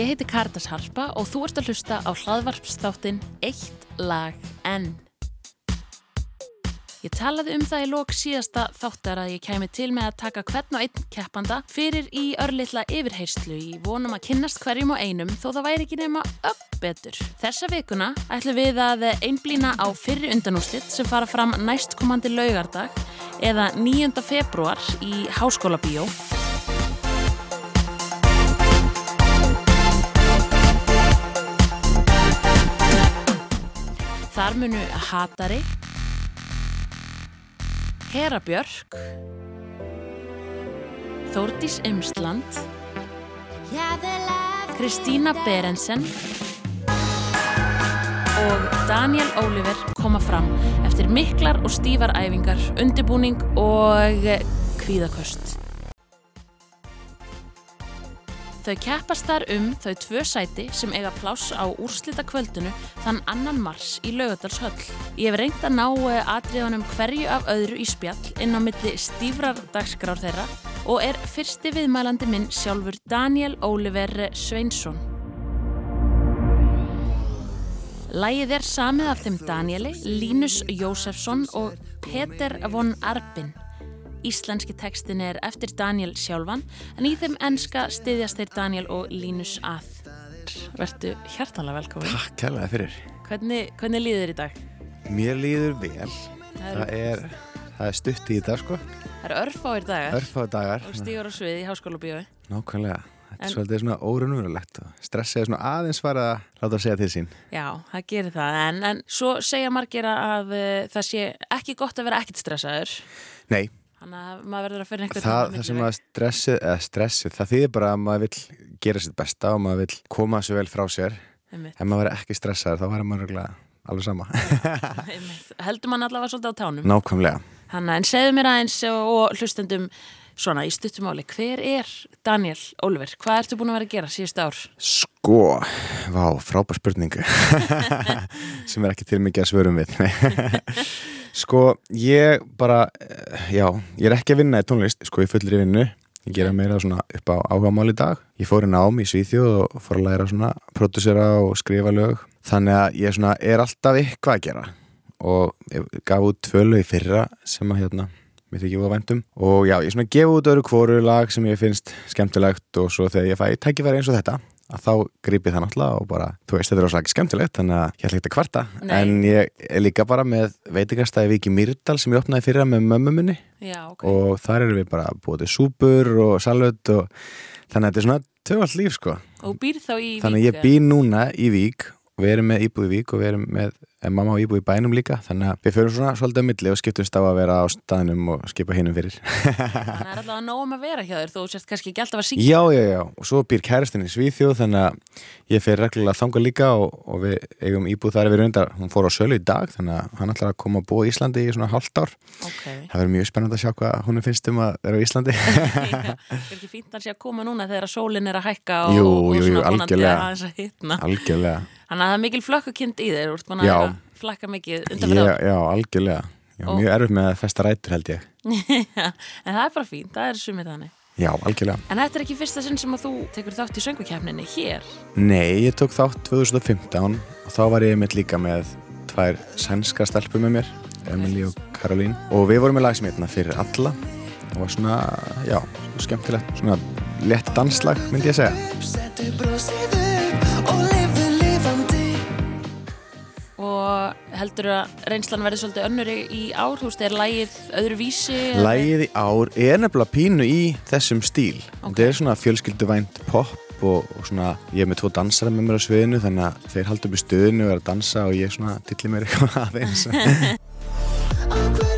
Ég heiti Karitas Harpa og þú ert að hlusta á hlaðvarpsþáttin Eitt lag enn. Ég talaði um það í lók síðasta þáttar að ég kæmi til með að taka hvern og einn keppanda fyrir í örlittla yfirheyslu í vonum að kynnast hverjum og einum þó það væri ekki nema upp betur. Þessa vikuna ætlum við að einblýna á fyrri undanúslitt sem fara fram næstkomandi laugardag eða 9. februar í Háskóla Bíó Þar munu Hatari, Hera Björk, Þórdís Imsland, Kristína Berensen og Daniel Oliver koma fram eftir miklar og stífar æfingar, undibúning og kvíðaköst. Þau keppast þar um þau tvö sæti sem eiga pláss á úrslita kvöldinu þann annan mars í laugadalshöll. Ég hef reynd að ná atriðunum hverju af öðru í spjall inn á milli stífrar dagskrár þeirra og er fyrsti viðmælandi minn sjálfur Daniel Oliver Sveinsson. Lægið er samið af þeim Danieli, Línus Jósefsson og Peter von Arbin. Íslenski tekstin er eftir Daniel sjálfan en í þeim enska styðjast þeir Daniel og Línus að. Vertu hjartanlega velkomin. Takk kærlega fyrir. Hvernig, hvernig líður þér í dag? Mér líður vel. Það er, það er stutt í þetta sko. Það eru örfáir dagar. Örfáir dagar. Og stígur á svið í háskóla bíói. Nákvæmlega. Þetta er svolítið svona órunverulegt og stressið er svona aðeins farið að láta að segja til sín. Já, það gerir það. En, en svo segja margir að uh, það sé ekki gott að vera ekkit stressaður. Nei, Þannig að maður verður að fyrir einhvern það, það sem að stressið, eða stressið, það þýðir bara að maður vil gera sitt besta og maður vil koma svo vel frá sér. Einmitt. Ef maður verður ekki stressaður þá verður maður alveg sama. Heldur mann allavega svolítið á tánum. Nákvæmlega. Hanna, en segðu mér aðeins og hlustendum svona í stuttumáli, hver er Daniel Oliver? Hvað ertu búin að vera að gera síðust ár? Sko, vá, frábær spurningu sem er ekki til mikið að svörum við Sko, ég bara eh, já, ég er ekki að vinna í tónlist sko, ég fullir í vinnu. Ég gera meira svona upp á áhugamál í dag. Ég fór í nám í Svíþjóð og fór að læra svona prodúsera og skrifa lög. Þannig að ég svona er alltaf eitthvað að gera. Og ég gaf út tvö lög í fyrra sem að hérna mér þykir úr væntum og já, ég svona gefa út öru kvoru lag sem ég finnst skemmtilegt og svo þegar ég fæ tækifæri eins og þetta að þá grípi það náttúrulega og bara, þú veist, þetta er óslægt skemmtilegt þannig að ég ætla ekki að kvarta Nei. en ég er líka bara með veitingastæði Viki Mýrdal sem ég opnaði fyrra með mömmu minni Já, ok. og þar erum við bara búið til súpur og salut og þannig að þetta er svona tvöfald líf sko Og býr þá í þannig að ég bý núna í Vík við erum með íbúi í Vík og við erum með en mamma og íbúi í bænum líka þannig að við förum svona svolítið að milli og skiptumst á að vera á staðnum og skipa hinnum fyrir. Þannig að það er alltaf að nógum að vera hjá þér, þú sérst kannski ekki alltaf að syngja. Já, já, já, og svo býr kærastinn í Svíþjóð þannig að ég fer reglulega þanga líka og, og við eigum íbúð þar. Við reyndar, hún fór á sölu í dag þannig að hann ætlar að koma að búa í Íslandi í svona hálft ár. Ok. það verður mjög spennandi að sjá hvað hún finnst um að vera á Íslandi. Já, Þannig að það er mikil flökkukind í þér, þú ert búin að Já. vera að flakka mikið undan ég, fyrir já, algjörlega. Já, Og- mjög erfitt með að festa rætur held ég. En það er bara fínt, það er sumið þannig. já, algjörlega, En þetta er ekki fyrsta sinn sem að þú tekur þátt í söngvakefninni hér. nei, ég tók þátt 2015 og þá var ég mitt líka með tvær sænska stelpur með mér Emily og Karolín og við vorum með lagsmítna fyrir alla. Og var svona, já, svona skemmtilegt svona lett danslag myndi ég segja Og heldur að reynslan verði svolítið önnur í, í ár, þú veist, er lægið öðru vísi? Lægið í ár er nefnilega pínu í þessum stíl. Ok. Þetta er svona fjölskylduvænt pop og, og svona, ég er með tvo dansara með mér á sviðinu þannig að þeir haldur mig stöðinu og er að dansa og ég svona tilli mér eitthvað aðeins.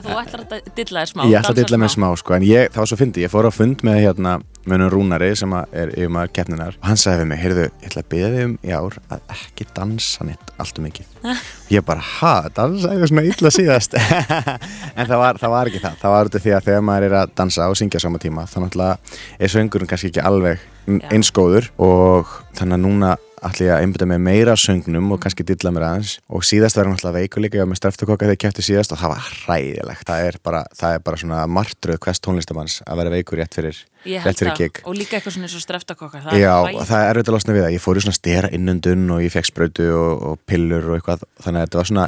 að þú ætlar að dilla þér smá. ég ætla að dilla með smá sko, en ég, það var svo fyndi, ég fór á fund með hérna mönnum Rúnari sem að er yfir maður keppninar og hann sagði við mig, heyrðu, ég ætla að beða þig um í ár að ekki dansa neitt allt um mikið. ég bara, ha, dansa ég svona illa síðast en það var, það var ekki það það var af því að þegar maður er að dansa og syngja á sama tíma þá náttúrulega er söngurinn kannski ekki alveg n- Já. eins góður og þannig að núna ætla ég að einbytta mig meira söngnum og kannski dilla mér aðeins og síðast var ég veikur líka ég var með streftukokka þegar ég kefti síðast og það var hræðilegt það er bara, það er bara svona martröð hvers tónlistamanns að vera veikur rétt fyrir rétt fyrir gig Og líka eitthvað svona eins og streftakokkar. það er Já, og það er erfitt að losna við það. Ég fór í svona stera innundun og ég fekk sprautu og, og pillur og eitthvað. Þannig að þetta var svona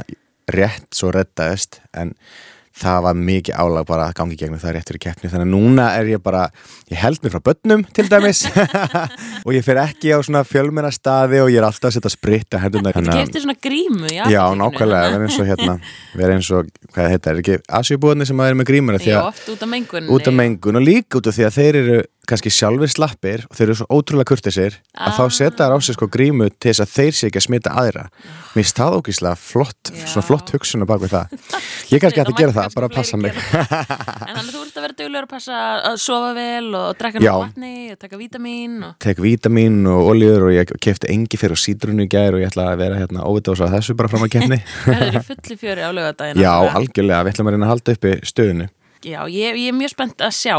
rétt svo reddaðist en það var mikið álag bara að gangi gegnum það rétt fyrir keppni. Þannig að núna er ég bara, ég held mér frá börnum til dæmis og ég fer ekki á svona fjölmenna staði og ég er alltaf að setja spritta hendunar. Þú kefti svona grímu í Já, apótekinu, nákvæmlega, vera eins og hérna, vera eins og, hvað þetta er ekki, Asjubúðinni sem að er með grímur að- Já, að oft út af mengun. út af mengun og líka út af því að þeir eru kannski sjálfur slappir og þeir eru svo ótrúlega kurtisir að þá Ah. setja þær á sig sko grímu til þess að þeir sé ekki að smita aðra. Mér það ógíslega flott Já. svona flott hugsun á bak við það. Ég kannski ætti að gera það, bara að passa mig. En þannig að þú ert að vera duglegur að passa að sofa vel og drekka náttúrulega vatni og taka vítamín og... tek vítamin og oljur og ég kefti engi fyrir og sítrunu í gær og ég ætla að vera hérna óvitað á þessu bara fram að kemni verður í fulli fjöri á lögadaginn já, við Já, ég, ég er mjög spennt að sjá.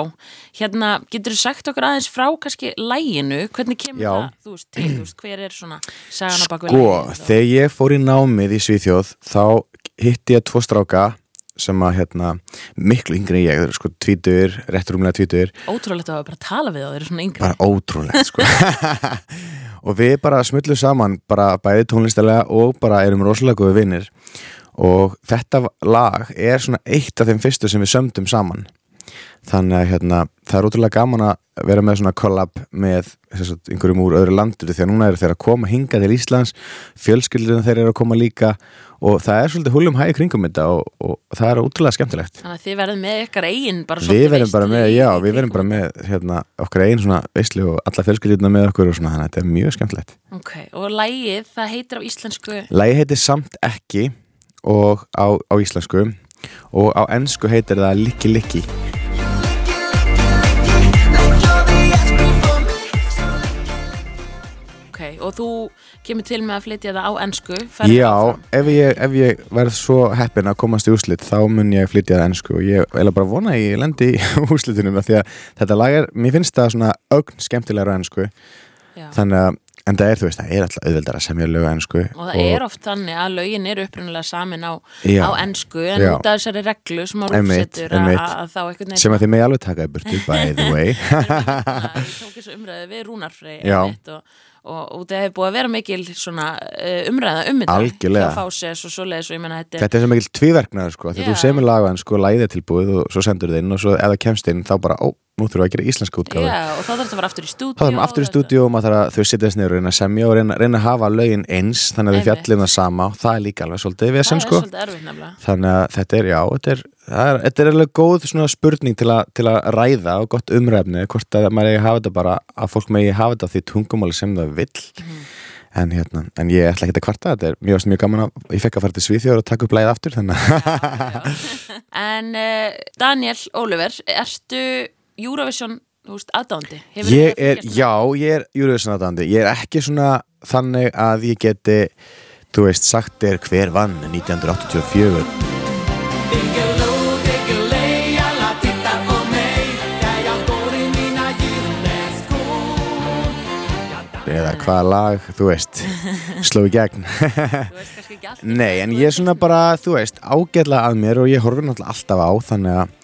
Hérna, getur þú sagt okkur aðeins frá kannski læginu, hvernig kemur Já. það þú veist, til, þú veist, hver er svona sagan á baku Sko, þegar ég fór í námið í Svíþjóð þá hitti ég tvo stráka sem að hérna, miklu yngri en ég, sko tvítur, rétt rúmlega tvítur Ótrúlegt að bara tala við þá, þeir eru svona yngri. Bara ótrúlegt sko. Og við bara smullum saman bara bæði tónlistalega og bara erum rosalega góði vinnir og þetta lag er svona eitt af þeim fyrstu sem við sömdum saman. Þannig að hérna, það er ótrúlega gaman að vera með svona collab með sagt, einhverjum úr öðru landur því að núna eru þeir að koma hinga til Íslands fjölskyldunum þeir eru að koma líka og það er svolítið húlum hæg kringum þetta og, og það er ótrúlega skemmtilegt. Þannig að þið verðum með ykkar eigin Við verðum bara með, já, við verðum bara með hérna, okkar einn svona veislu og alla fjölskylduna með okkur og svona, þannig að þetta er mjög skemmtilegt. Ok, og lægið, það heitir á íslensku? Lægi heitir Samt ekki og á, á íslensku og á ennsku heitir það Likki Likki. Ok, og þú kemur til með að flytja það á ferðu Já, ef ég, ef ég verð svo heppin að komast í úslit þá mun ég flytja það ennsku og ég vil bara vona að ég lendi í úslitunum af því að þetta lag er, mér finnst það svona ögn skemmtilegra á ennsku Já. þannig að, en það er þú veist, það er alltaf auðveldar að semja lög ennsku Og það er oft þannig að lögin eru upprunalega samin á, á ensku en út af þessari reglu sem á Einmitt, rúfsetur að, þá einhvern sem að þið megi alveg taka í burtu by the way. Ég tók þessu umræðu við Rúnarfrey og, og, og það hefur búið að vera mikil svona uh, umræða um þetta Algjörlega. hjá Fáses og svoleiðis og ég menna þetta er Þetta er sem mikil tvíverknaður sko, Já. þú semur laga en sko læðið tilbúið og svo sendur þið það nú þurfum við að gera íslenska útgáfi. Já, og þá þarf þetta að vera aftur í stúdíu Þá þarfum við aftur í stúdíu og maður þarf að þau þess niður og reyna að semja og reyna, reyna að hafa lögin eins þannig að þau Einmitt. fjallum það sama og það er líka alveg svolítið við Það sem sko. nefnilega Þannig að þetta er, já, þetta er, það er, þetta er alveg góð spurning til, a, til að ræða og gott umræfni, hvort að maður eigi hafa þetta bara, að fólk megi hafa þetta því tungumáli sem það vill. Mhm. En, hérna, en ég ætla ekki að kvarta, þetta er mjög, mjög gaman að ég fekk að fara til Svíþjóður og taka upp lægið aftur þannig að En uh, Daniel Oliver, ertu Eurovision, aðdándi? Ég er, já, ég er Eurovision aðdandi Ég er ekki svona þannig að ég geti þú veist, sagt þér hver vann 1984 eða hvaða lag, þú veist sló í gegn. Nei, en ég er svona bara, þú veist, ágætlega að mér og ég horfir náttúrulega alltaf á þannig að,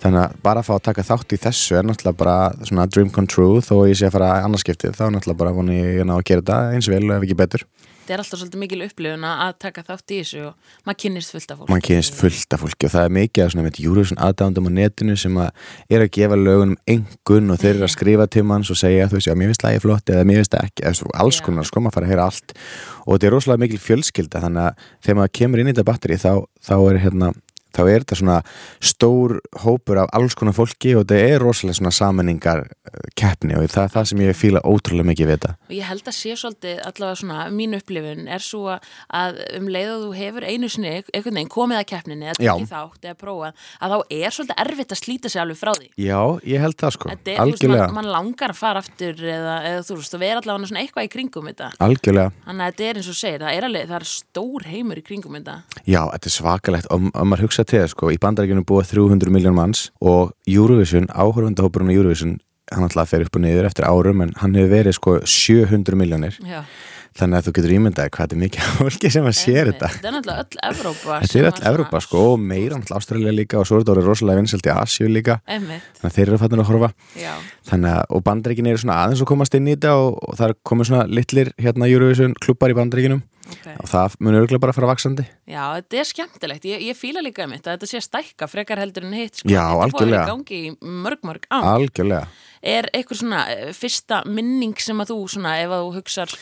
þannig að bara að fá að taka þátt í þessu er náttúrulega bara svona dream come true. Þó ég sé að fara annarskiptið þá er náttúrulega bara voni ég að ná að gera þetta eins vel ef ekki betur. Þetta er alltaf svolítið mikil upplifun að taka þátt í þessu og maður kynnist fullt af fólk mann kynist fullt af fólki og það er mikið af svona með Eurovision aðdándum á netinu sem að er að gefa lögunum engun og þeir eru að skrifa til manns og segja þú veist, já, mér finnst lagi flott eða mér finnst það ekki, eða alls konar sko, maður fara að heyra allt. Og þetta er rosalega mikil fjölskylda þannig að þegar maður kemur inn í þetta batteri þá, þá er hérna þá er þetta svona stór hópur af alls konar fólki og þetta er rosalega svona sammenningar eh, keppni og það er það sem ég fíla ótrúlega mikið við þetta. Og ég held að sé svolítið allavega svona mín upplifun er svo að um leið og þú hefur einu sinni einhvern veginn komið að keppninni eða Já. tekið þátt eða prófað að þá er svolítið erfitt að slíta sig alveg frá því. Já, ég held það sko, Þetta er, þú veist, algjörlega. man, langar að fara aftur eða, eða þú veist, og vera allavega svona eitthvað í kringum þetta. Algjörlega, Þannig að þetta er eins og segir, það er alveg, það er hugsa til það sko, í bandarækjunum búa 300 miljón manns og Eurovision, áhörfundahópurinn á Eurovision hann alltaf fer upp og niður eftir árum en hann hefur verið sko 700 miljónir Já, þannig að þú getur ímyndaði hvað þetta er mikið fólki sem að sér þetta. Þetta er náttúrulega öll Evrópa Þetta er að svona- Evrópa sko og meira alltaf Ástralja líka og svo er þetta orðið rosalega vinsælt í Asíu líka. Einmitt, þannig að þeir eru fannir að horfa. Já, þannig að og bandaríkin eru svona aðeins að komast inn í þetta og, og það er komið svona litlir hérna Eurovision klubbar í bandaríkinum ok. Og það mun örgulega bara að fara vaksandi Já, þetta er skemmtilegt, ég, ég fíla líka um þetta, þetta sé stækka frekar heldur en hitt sko. Já, að algjörlega. mörg, mörg algjörlega. Er eitthvað svona eh, fyrsta minning sem að þú svona, ef að þú hugsar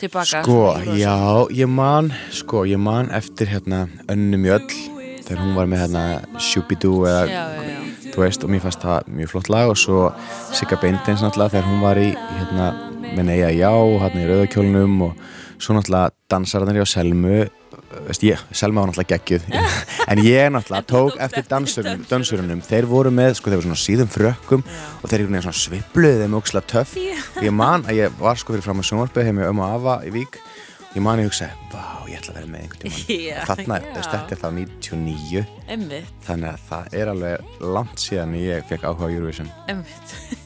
tilbaka Sko, já, ég man sko, ég man eftir hérna Önnu Mjöll þegar hún var með hérna Shubidoo eða Já, já, þú veist, og mér fannst það mjög flott lag og svo Sigga Beintins náttúrulega þegar hún var í hérna, með Neja Já hérna í rauðakjólnum og svo náttúrulega dansararnir hjá Selmu veist ég, Selma var náttúrulega geggjuð. En ég náttúrulega tók eftir dansurunum, dansurunum, þeir voru með sko þeir voru svona síðum frökkum og þeir eru svona svipluðið þeim ókslega töff. Og ég man að ég var sko fyrir fram að sjónvarpið heim með ömmu og afa í Vík. Ég man að ég hugsaði, vá, ég ætla að vera með einhvern Já, og þarna, já. þetta er þá 99 emmitt, þannig að það er alveg langt síðan ég fekk áhuga á Eurovision. Emmitt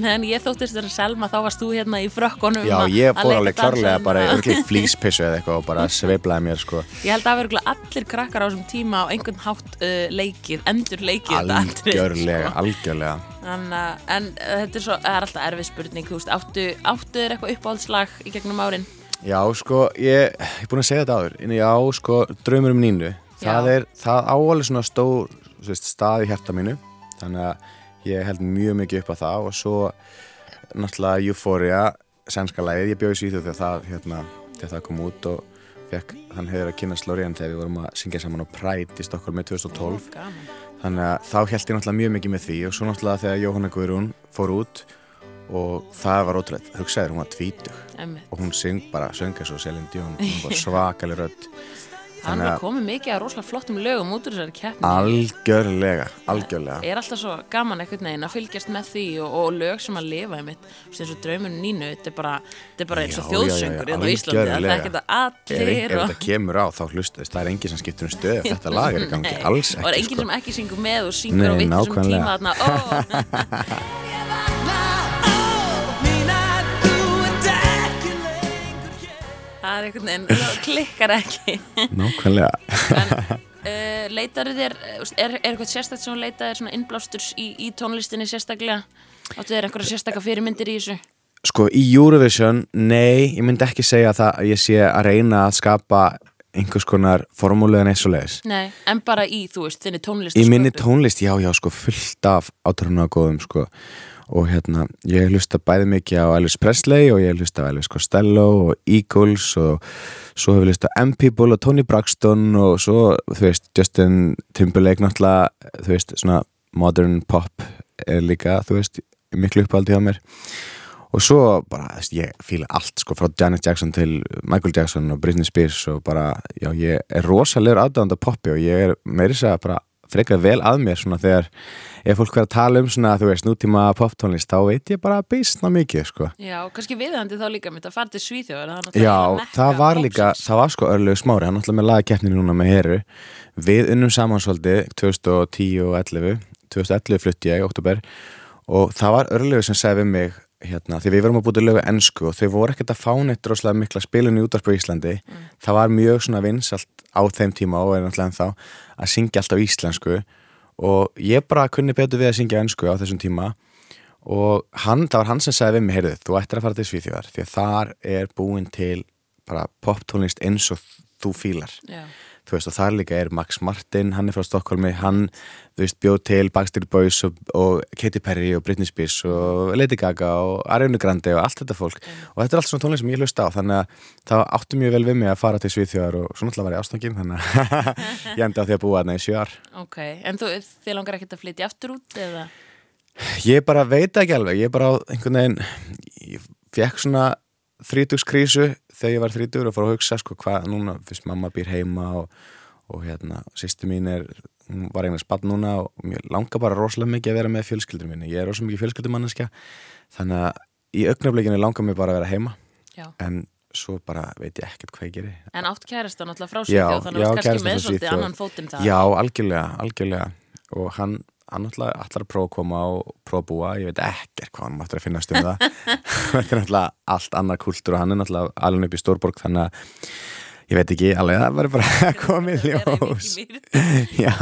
Meðan ég þóttist þér að Selma, þá varst þú hérna í frökkunum Já, ég fór alveg dansinn bara örgli flýspissu eða eitthvað og bara sveiflaði mér sko Ég held að verður allir krakkar á þessum tíma á einhvern hátt uh, leikið, endur leikið algjörlega, sko. algjörlega Þannig að, en uh, þetta er svo, er alltaf erfið spurning, þú veist, áttu, áttu þér eitthvað uppáhaldslag í gegnum árin? Já, sko, ég er búin að segja þetta áður en já, sko, draumur um nínu það Já. er, það áalveg svona stór þú veist, stað í hjarta mínu þannig að ég held mjög mikið upp á það og svo náttúrulega Euphoria, sænska lagið, ég bjóði Svíþjóð þegar það, hérna, þegar það kom út og fekk þann hefur að kynna Slóriðan þegar við vorum að syngja saman á Pride í Stokkólmi 2012 Gaman. þannig að þá held ég náttúrulega mjög mikið með því og svo náttúrulega þegar Jóhanna Guðrún fór út og það var ótrúlega, hugsaður hún var tvítug og hún syng bara, söng eins og Selin Dion hún var svakalig rödd Þannig að- komið mikið að rosalega flottum lögum út úr þessari keppni. algjörlega, algjörlega er alltaf svo gaman einhvern veginn að fylgjast með því og, og lög sem að lifa Þú veist, eins og draumur nínu, þetta er bara þetta er bara eins og þjóðsöngur hérna á Íslandi, það er ekki þetta ef, allir ef og, þetta kemur á þá hlustast það er enginn sem skiptur um stöð ef þetta lag er í gangi, alls og er ekki enginn sko. sem ekki syngur með og syngur Nei, vittum nákvæmlega. tíma þarna, ó, það er einhvern veginn, það klikkar ekki. Nákvæmlega. Uh, leitar þér, uh, er, er eitthvað sérstakt sem hún leitaði svona innblásturs í, í tónlistinni sérstaklega? Áttu þér einhverja sérstakka fyrirmyndir í þessu? Sko í Eurovision, nei ég myndi ekki segja það að ég sé að reyna að skapa einhvers konar formúlu en eitt svo leiðis Nei, en bara í, þú veist, þinni tónlist Í minni tónlist, já, já, sko, fullt af átrúna góðum, sko og hérna, ég hlusta bæði mikið á Elvis Presley og ég hlusta á Elvis Costello og Eagles og svo hefur hlusta á M-People og Tony Braxton og svo, þú veist, Justin Timberlake náttúrulega, þú veist, svona modern pop er líka, þú veist, miklu uppáldi hjá mér. Og svo bara, þú veist, ég fíla allt sko, frá Janet Jackson til Michael Jackson og Britney Spears og bara, já, ég er rosalegur aðdáðanda poppi og ég er meiri þess að bara frekar vel að mér svona þegar ef fólk verður að tala um svona, þú veist, nútíma poptónlist, þá veit ég bara býstna mikið, sko. Já, kannski viðandi þá líka mitt að fara til Svíþjóðar Já, það var líka, það var sko örlegu smári, hann náttúrulega með lagakeppninu núna með Heru, við unnum saman svolítið 2010 og 11, 2011 flutti ég oktober og það var örlegu sem segði við mig hérna, því við vorum að búið lögu ennsku og þau voru ekkert að fá neitt droslega mikla spilun í útvarpu í Íslandi. Það var mjög svona vinsalt á þeim tíma og er náttúrulega ennþá að syngja alltaf íslensku og ég bara kunni betur við að syngja ennsku á þessum tíma. Og hann, það var hann sem sagði við mig, heyrðu, þú ættir að fara til Svíþjóðar því að þar er búin til bara poptónlist eins og þú fílar. Já, þú veist og þar líka er Max Martin hann er frá Stokkólmi, hann þú veist bjóð til Backstreet Boys og, og Katy Perry og Britney Spears og Lady Gaga og Ariana Grande og allt þetta fólk. Og þetta er allt svona tónlist sem ég hlusta á þannig að það átti mjög vel við mig að fara til Svíþjóðar og svo náttúrulega var ég ástangin þannig að ég enda á því að búa þarna í sjö ár. Ok, en þú, þið langar ekkert að flytja aftur út eða? Ég bara veit ekki alveg, ég bara á einhvern veginn, ég fekk svona þrítugskrísu þegar ég var þrítugur og fór að hugsa sko hvað núna, fyrst mamma býr heima og, og hérna, sýstu mín er, hún var eignast bann núna og mér langar bara rosalega mikið að vera með fjölskyldur minni, ég er rosalega mikið fjölskyldumanniska, þannig að í augnablikinu langar mér bara að vera heima, Já, en svo bara veit ég ekkert hvað ég geri. en átt kærasta náttúrulega frá Svíþjóð þannig að kannski kærastan með frá svolítið annan fótinn það Já, algjörlega, algjörlega. Og hann, hann náttúrulega allar að prófa að koma og prófa að búa, ég veit ekkert hvað hann máttur að finnast um það. Þetta er náttúrulega allt annar kultúr og hann er náttúrulega alveg upp í Stórborg þannig að ég veit ekki alveg, það verður bara að koma í ljós. Já,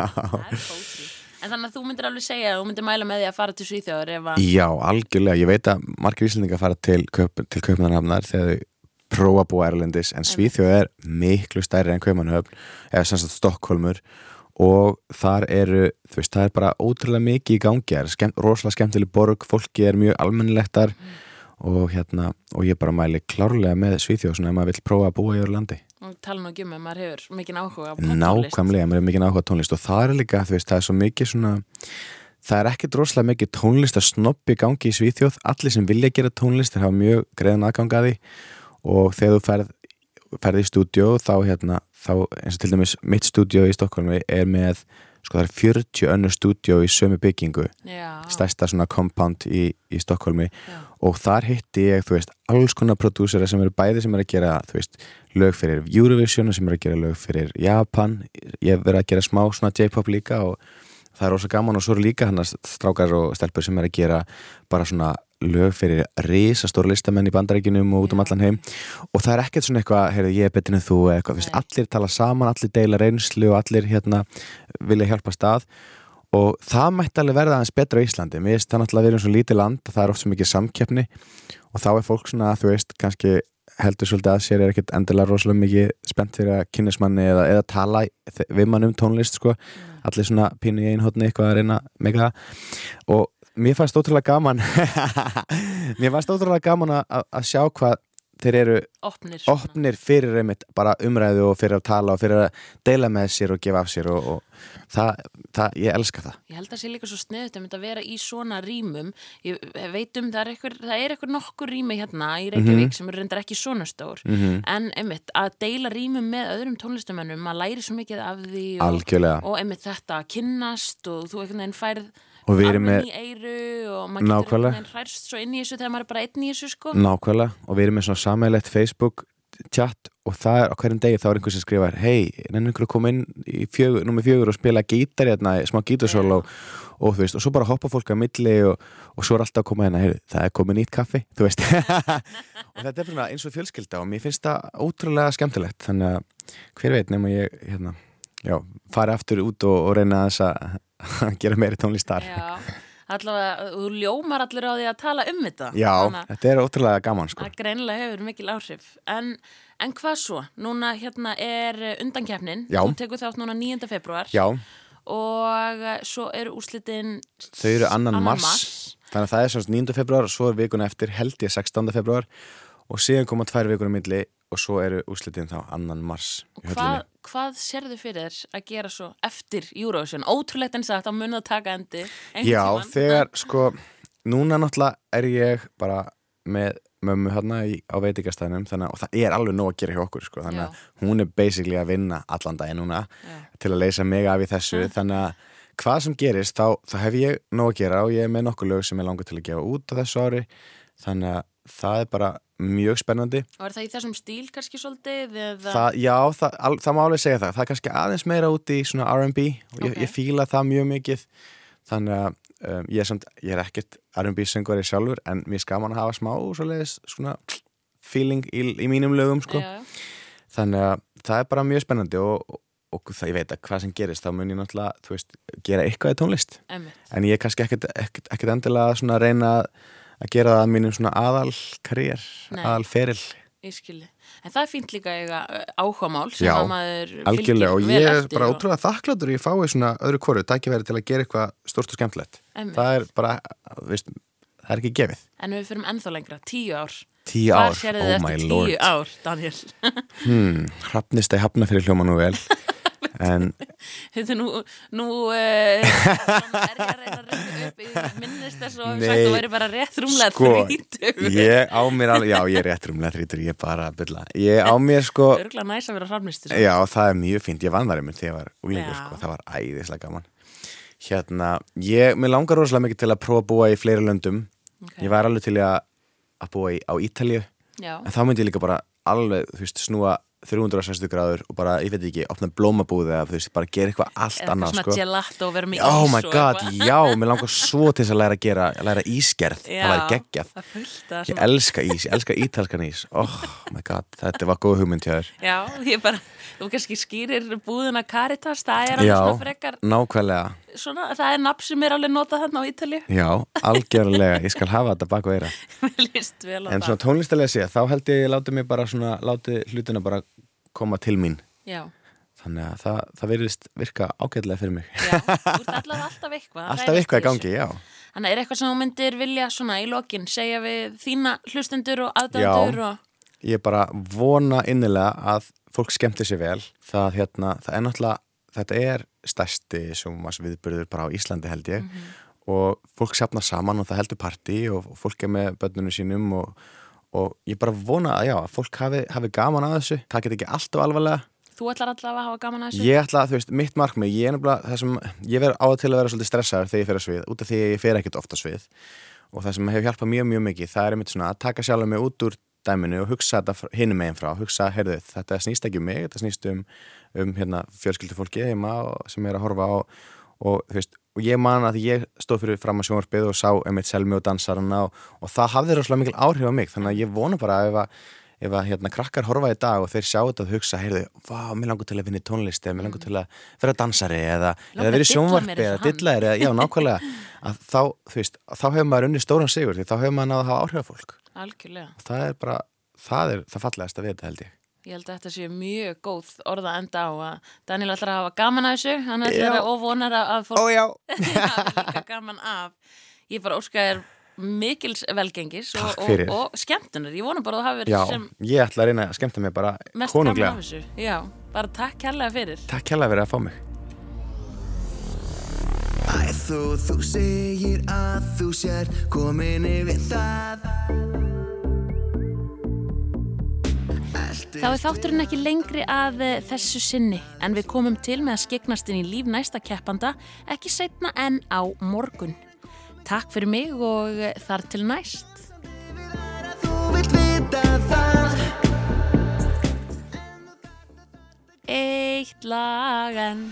En þannig að þú myndir alveg segja þú myndir mæla með því að fara til Svíþjóður ef að já, algjörlega. Ég veit að margir íslendingar fara til, kaup, til Kaupmannahafnar þegar þau prófa að búa Erlendis en Svíþjóð er miklu stærri en Kaupmannahöfn eða sem sagt Stokkólmur og þar eru, þú veist, það er bara ótrúlega mikið í gangi, það er skemm, rosalega skemmtileg borg, fólki er mjög almennilegt þar. Og hérna, og ég bara mæli klárlega með Svíþjóð svona ef maður vill prófa að búa í öðru landi. Og tala nú ekki um að maður hefur mikinn áhuga á tónlist. Nákvæmlega, mér er mikið áhuga á tónlist. Og það er líka, þú veist, það er svo mikið svona það er ekkert rosalega mikið tónlist að snoppi í gangi í Svíþjóð. Allir sem vilja gera tónlist, þeir hafa mjög greiðan aðgang að því. Og þegar þú ferð, ferð í stúdíó þá hérna, þá eins og til dæmis mitt stúdíó í Stokkólmi er með sko það er 40 önnur stúdíó í sömu byggingu. Já, stærsta svona compound í, í Stokkólmi og þar hitti ég, þú veist, alls konar prodúsera sem eru bæði sem eru að gera, þú veist, lög fyrir Eurovision og sem eru að gera lög fyrir Japan, ég verið að gera smá svona J-pop líka og það er rosa gaman. Og svo eru líka hann að strákar og stelpur sem eru að gera bara svona lög fyrir risastóra listamenn í bandaríkinum og út um allan heim. Og það er ekkert svona eitthvað, heyrðu, ég er betur en þú eitthvað, veist, Nei. allir tala saman, allir deila reynslu og allir hérna vilja hjálpa stað. Og það mætti alveg verða aðeins betra á Íslandi. Mér finnst það náttúrulega að vera um svo lítið land að það er oft svo mikið samkeppni. Og þá er fólk svona þú veist, kannski heldur svolítið að sér er ekkert endilega rosalega mikið spennt fyrir að kynnesmanni eða, eða tala við mann um tónlist sko. Allir svona pínu í einhotni eitthvað að reyna með það. Og mér fannst ótrúlega gaman mér fannst ótrúlega gaman að, sjá hvað þeir eru opnir. opnir fyrir einmitt bara umræðu og fyrir að tala og fyrir að deila með sér og gefa af sér og, og það, það, ég elska það Ég held að það sé líka svo sniðut um að vera í svona rýmum. Ég veit um það er eitthvað, er nokkur rými hérna í Reykjavík sem eru reyndar ekki svona stór. mm En einmitt að deila rýmum með öðrum tónlistamönnum, maður læri svo mikið af því og, og einmitt þetta að kynnast og þú einhvern veginn færð og við erum með og maður getur veginn hræst svo inn í þessu þegar maður er bara einn í þessu sko. nákvæmlega. Og við erum með svona samæðilegt Facebook chat og það er á hverjum degi þá er einhver sem skrifar hei, nennir einhver að koma inn í fjögur, nummer fjögur og spila gítar hérna, smá gítarsól og, og þú veist, og svo bara hoppa fólk að milli og, og svo er alltaf að koma hérna, hei, það er komið nýtt kaffi þú veist. Og þetta er bara eins og fjölskylda og mér finnst það ótrúlega skemmtilegt. Þannig að hver veit nema ég hérna, já, fari aftur út og, og reyna að þess að að gera meiri tónlistar Já, allavega, þú ljómar allir á því að tala um þetta. Já, Þannig þetta er ótrúlega gaman sko. Það greinilega hefur mikil áhrif. En, en hvað svo? Núna hérna er undankeppnin. Já. Þú tekur þátt núna 9. februar. Já, Og svo eru úrslitin... þau eru annan mars, þannig að það er svona 9. februar og svo er vikuna eftir held ég 16. februar og síðan koma tvær vikur á milli og svo eru úrslitin þá annan mars Hvað. Hvað sérðu fyrir þér að gera svo eftir Eurovision? Ótrúlegt en sagt, þá munið að taka endi. Já, tímann. þegar sko núna náttúrulega er ég bara með mömmu hérna á að og það er alveg nóg að gera hjá okkur sko, þannig að hún er basically að vinna allan daginn núna Já. til að leysa mig af í þessu þannig að hvað sem gerist þá, þá hef ég nóg að gera og ég er með nokkur lög sem ég langar til að gefa út á þessu ári þannig að það er bara mjög spennandi Og er það í þessum stíl kannski svolítið? Það, Já, það, al, það má alveg segja það það er kannski aðeins meira úti í svona R&B og ég, Ok. ég fíla það mjög mikið þannig að um, ég, er samt, ég er ekkert R&B söngvari sjálfur en mér skaman að hafa smá svoleiðis svona feeling í, í mínum lögum sko. Þannig að það er bara mjög spennandi og, og, það ég veit að hvað sem gerist þá mun ég náttúrulega, veist, gera eitthvað í tónlist Einmitt. en ég er kannski ekkert, ekkert, ekkert endilega svona að reyna að- að gera það að mínum svona aðal karriér, aðal feril Ég skilji. En það er fínt líka uh, áhugamál sem Já, að maður algjörlega. Og ég er eftir bara og- ótrúlega þakkláttur að ég fái svona öðru kóru tækifæri til að gera eitthvað stort og skemmtilegt. Það er bara, veist, það er ekki gefið. En við fyrir ennþá lengra, tíu ár. tíu Hvað ár, oh þið my eftir lord. tíu ár, Daniel? hmm, hrafnist að hafna fyrir hljóma nú vel en Þetta nú, nú uh, er ég að reyna að reyna upp, ég minnist þess sagt þú væri bara rétt rúmlega Sko, þrítugur. ég á mér alveg, já ég er rétt rúmlega þrítur, ég er bara að bylla ég á mér sko, Örgulega næs að vera hrafnistur. já það er mjög fínt. Ég vann þar einmitt þegar ég var úlingur sko, það var æðislega gaman. Hérna, ég, mér langar rosalega mikið til að prófa að búa í fleiri löndum. Okay. ég var alveg til að, að búa í, á Ítalju Já, en þá myndi ég líka bara alveg, þú veist, snúa 360 gráður og bara, ég veit ekki, opna blómabúði eða þú veist, bara gera eitthvað allt Eða annað svona sko. gelato vera með Oh my god, eitthvað. já, mér langar svo til þess að læra að gera, að læra ísgerð, það væri geggjað. Það fullt að Ég svona elska ís, ég elska ítalskan ís. Oh my god, þetta var góð hugmynd hjá þér. Já, ég bara, þú kannski skýrir búðuna Caritas, það er alveg Já, svona frekar nákvæmlega svona, það er nafn sem er alveg notað þarna á Ítali Já, algjörlega, ég skal hafa þetta bak og eira Mér En svona tónlistalega sé, þá held ég láti mig bara svona, láti hlutina bara koma til mín. Já, Þannig að það, það virðist virka ágætlega fyrir mig. Já, þú ert allavega alltaf eitthvað að Alltaf eitthvað í gangi, já. Þannig er eitthvað sem þú myndir vilja svona í lokin segja við þína hlustendur og aðdöndur og Ég bara vona innilega að fólk skemmti sér vel. Það, hérna, það er náttúrulega þetta er stærsti sjómasviðburður bara á Íslandi held ég. Og fólk sapnar saman og það heldur partí og fólk er með börnunum sínum og, og ég bara vona að já, að fólk hafi, hafi gaman að þessu. Það get ekki alltaf alvarlega. Þú ætlar allavega að hafa gaman að þessu? Ég ætla þú veist, mitt markmið, ég er nefnilega það sem, ég verð á að til að vera svolítið stressaður þegar ég fer að svið, út af því að ég fer ekkert ofta svið. Og það sem hefur hjálpað mjög, mjög mikið það er einmitt svona að taka sjálfur mig út úr dæminu og hugsa þetta hinum meginn frá hugsa, heyrðu, þetta snýst ekki um mig þetta snýst um, um hérna, fjölskyldu fólki heima og, sem er að horfa á og veist, og ég man að ég stóð fyrir fram að sjónvarpið og sá einmitt selmi og dansarana og, og það hafði rosalega mikil áhrif á mig þannig að ég vona bara að ef að ef að hérna krakkar horfa í dag og þeir sjá þetta og hugsa, heyrðu, vá, mér langar til að vinna í tónlist eða mér langar til að vera dansari eða, eða að vera í sjónvarpi eða dilla eða, já, nákvæmlega. Að þá, þú veist, þá hefur maður unni stóran sigur því þá hefur maður náða að hafa áhrif fólk. Algjörlega, og það er bara, það er það fallegast að vita held ég. Ég held að þetta sé mjög góð orða að enda á að Daniel ætlar að hafa gaman að þessu. Hann ætlar Já. að óvonar að fólk. Ó já, mikils velgengis og, og, og skemmtunar. Ég vona bara að þú hafi já, verið sem ég ætla að reyna að skemmta mig bara konunglega. Já, bara takk kærlega fyrir. Takk hella fyrir að fá mig. Æ, þú, þú segir að þú sér komin yfir það. Þá er þátturinn ekki lengri að eh, þessu sinni en við komum til með að skeknast inn í líf næsta keppanda ekki setna en á morgun. Takk fyrir mig og þar til næst. Eitt lag en